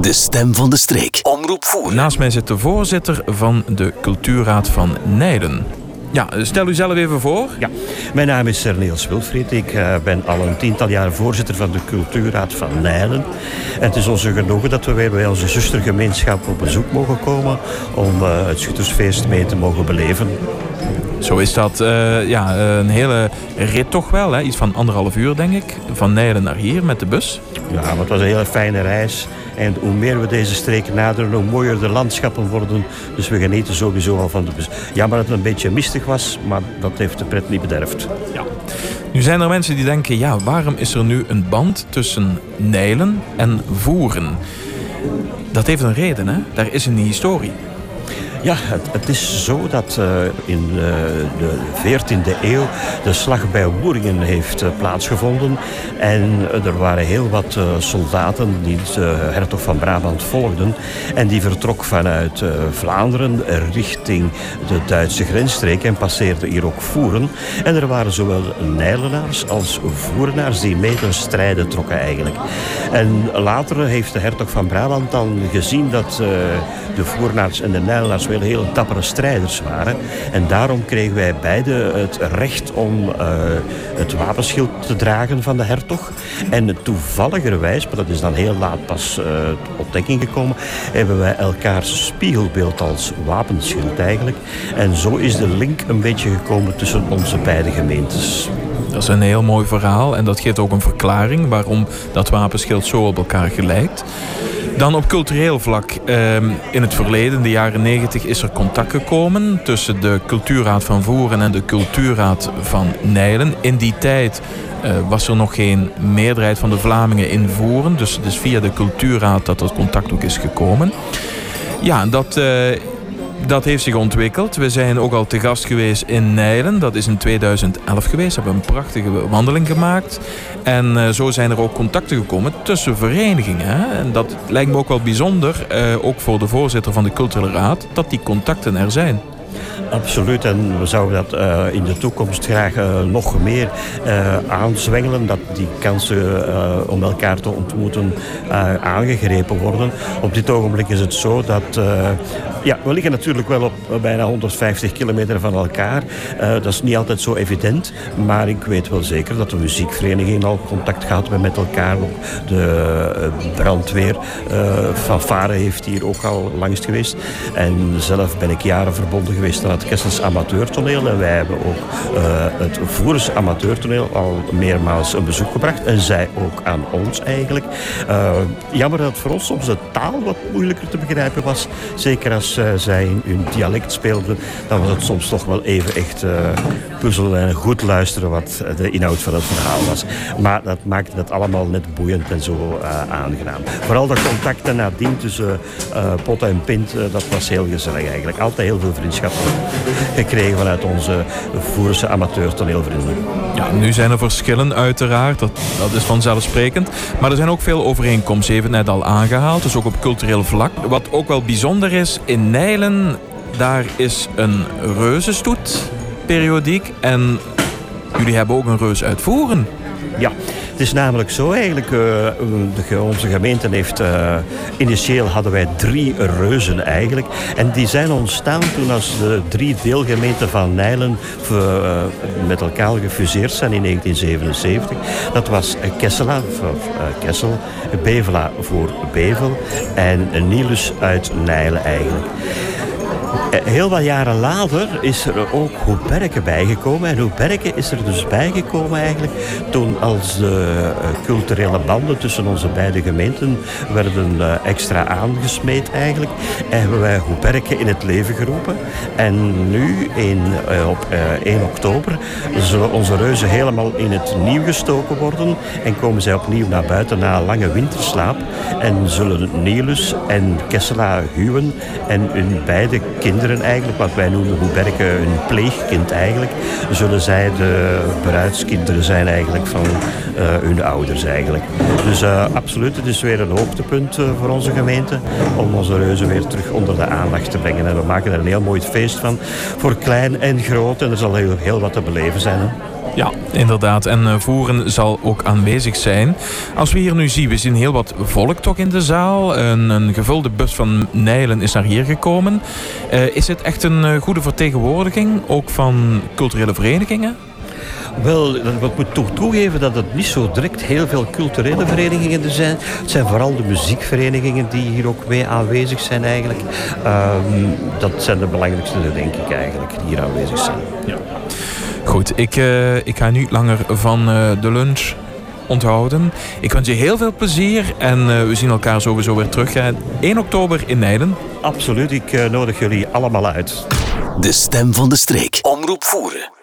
De stem van de streek. Omroep Voeren. Naast mij zit de voorzitter van de Cultuurraad van Nijden. Ja, stel u zelf even voor. Ja, mijn naam is Niels Wilfried. Ik uh, ben al een tiental jaar voorzitter van de Cultuurraad van Nijlen. En het is onze genoegen dat we weer bij onze zustergemeenschap op bezoek mogen komen om uh, het Schuttersfeest mee te mogen beleven. Zo is dat uh, ja, een hele rit toch wel. Hè? Iets van anderhalf uur, denk ik. Van Nijlen naar hier met de bus. Ja, maar het was een hele fijne reis. En hoe meer we deze streken naderen, hoe mooier de landschappen worden. Dus we genieten sowieso al van de bus. Jammer dat het een beetje mistig was, maar dat heeft de pret niet bederfd. Ja. Nu zijn er mensen die denken, ja, waarom is er nu een band tussen Nijlen en Voeren? Dat heeft een reden, hè? Daar is een historie. Ja, het, het, is zo dat uh, in uh, de 14e eeuw de slag bij Woeringen heeft uh, plaatsgevonden. En er waren heel wat soldaten die de hertog van Brabant volgden. En die vertrok vanuit Vlaanderen richting de Duitse grensstreek en passeerde hier ook Voeren. En er waren zowel Nijlenaars als Voerenaars die mee ten strijde trokken eigenlijk. En later heeft de hertog van Brabant dan gezien dat de Voerenaars en de Nijlenaars wel heel dappere strijders waren. En daarom kregen wij beide het recht om uh, het wapenschild te dragen van de hertog. En toevalligerwijs, maar dat is dan heel laat pas uh, ontdekking gekomen, hebben wij elkaars spiegelbeeld als wapenschild eigenlijk. En zo is de link een beetje gekomen tussen onze beide gemeentes. Dat is een heel mooi verhaal en dat geeft ook een verklaring waarom dat wapenschild zo op elkaar gelijkt. Dan op cultureel vlak. In het verleden, de jaren 90, is er contact gekomen tussen de Cultuurraad van Voeren en de Cultuurraad van Nijlen. In die tijd uh, was er nog geen meerderheid van de Vlamingen in Voeren. Dus het is via de Cultuurraad dat dat contact ook is gekomen. Ja, dat uh, dat heeft zich ontwikkeld. We zijn ook al te gast geweest in Nijlen. Dat is in 2011 geweest. We hebben een prachtige wandeling gemaakt. En uh, zo zijn er ook contacten gekomen tussen verenigingen. Hè? En dat lijkt me ook wel bijzonder, uh, ook voor de voorzitter van de Culturele Raad, dat die contacten er zijn. Absoluut. En we zouden dat uh, in de toekomst graag nog meer aanzwengelen. Dat die kansen om elkaar te ontmoeten aangegrepen worden. Op dit ogenblik is het zo dat... ja, we liggen natuurlijk wel op bijna 150 kilometer van elkaar. dat is niet altijd zo evident. Maar ik weet wel zeker dat de muziekvereniging al contact gehad hebben met elkaar. De brandweer van Varen heeft hier ook al langs geweest. En zelf ben ik jaren verbonden geweest aan het Kessels Amateurtoneel. En wij hebben ook het Voerens Amateurtoneel al meermaals een bezoek gebracht. En zij ook aan ons eigenlijk. Jammer dat voor ons soms de taal wat moeilijker te begrijpen was. Zeker als uh, zij in hun dialect speelden. Dan was het soms toch wel even echt puzzelen en goed luisteren wat de inhoud van het verhaal was. Maar dat maakte het allemaal net boeiend en zo aangenaam. Vooral de contacten nadien tussen Pot en Pint, dat was heel gezellig eigenlijk. Altijd heel veel vriendschap gekregen vanuit onze Voerse amateurtoneelvrienden. Ja, nu zijn er verschillen uiteraard, dat, dat is vanzelfsprekend. Maar er zijn ook veel overeenkomsten, even net al aangehaald, dus ook op cultureel vlak. Wat ook wel bijzonder is, in Nijlen, daar is een reuzenstoet periodiek en jullie hebben ook een reus uitvoeren. Ja, het is namelijk zo eigenlijk, uh, de, onze gemeente heeft, uh, initieel hadden wij drie reuzen eigenlijk. En die zijn ontstaan toen als de drie deelgemeenten van Nijlen uh, met elkaar gefuseerd zijn in 1977. Dat was Kessela voor Kessel, Bevela voor Bevel en Nilus uit Nijlen eigenlijk. Heel wat jaren later is er ook Hoeberken bijgekomen. En Hoeberken is er dus bijgekomen eigenlijk toen als de culturele banden tussen onze beide gemeenten werden extra aangesmeed eigenlijk. En hebben wij Hoeberken in het leven geroepen. En nu in, op 1 oktober zullen onze reuzen helemaal in het nieuw gestoken worden. En komen zij opnieuw naar buiten na een lange winterslaap. En zullen Nielus en Kessela huwen en hun beide kinderen eigenlijk, wat wij noemen Hoeberken een pleegkind eigenlijk, zullen zij de bruidskinderen zijn eigenlijk van uh, hun ouders eigenlijk. Dus uh, absoluut, het is weer een hoogtepunt uh, voor onze gemeente om onze reuzen weer terug onder de aandacht te brengen. En we maken er een heel mooi feest van voor klein en groot en er zal heel, heel wat te beleven zijn. Ja, inderdaad. En uh, Voeren zal ook aanwezig zijn. Als we hier nu zien, we zien heel wat volk toch in de zaal. Een, een gevulde bus van Nijlen is naar hier gekomen. Uh, is het echt een uh, goede vertegenwoordiging, ook van culturele verenigingen? Wel, ik moet toch toegeven dat het niet zo direct heel veel culturele verenigingen er zijn. Het zijn vooral de muziekverenigingen die hier ook mee aanwezig zijn eigenlijk. Um, dat zijn de belangrijkste, denk ik eigenlijk, die hier aanwezig zijn. Ja. Goed, ik, uh, ik ga niet langer van uh, de lunch onthouden. Ik wens je heel veel plezier en uh, we zien elkaar sowieso weer terug. 1 oktober in Nijden. Absoluut, ik nodig jullie allemaal uit. De stem van de streek. Omroep voeren.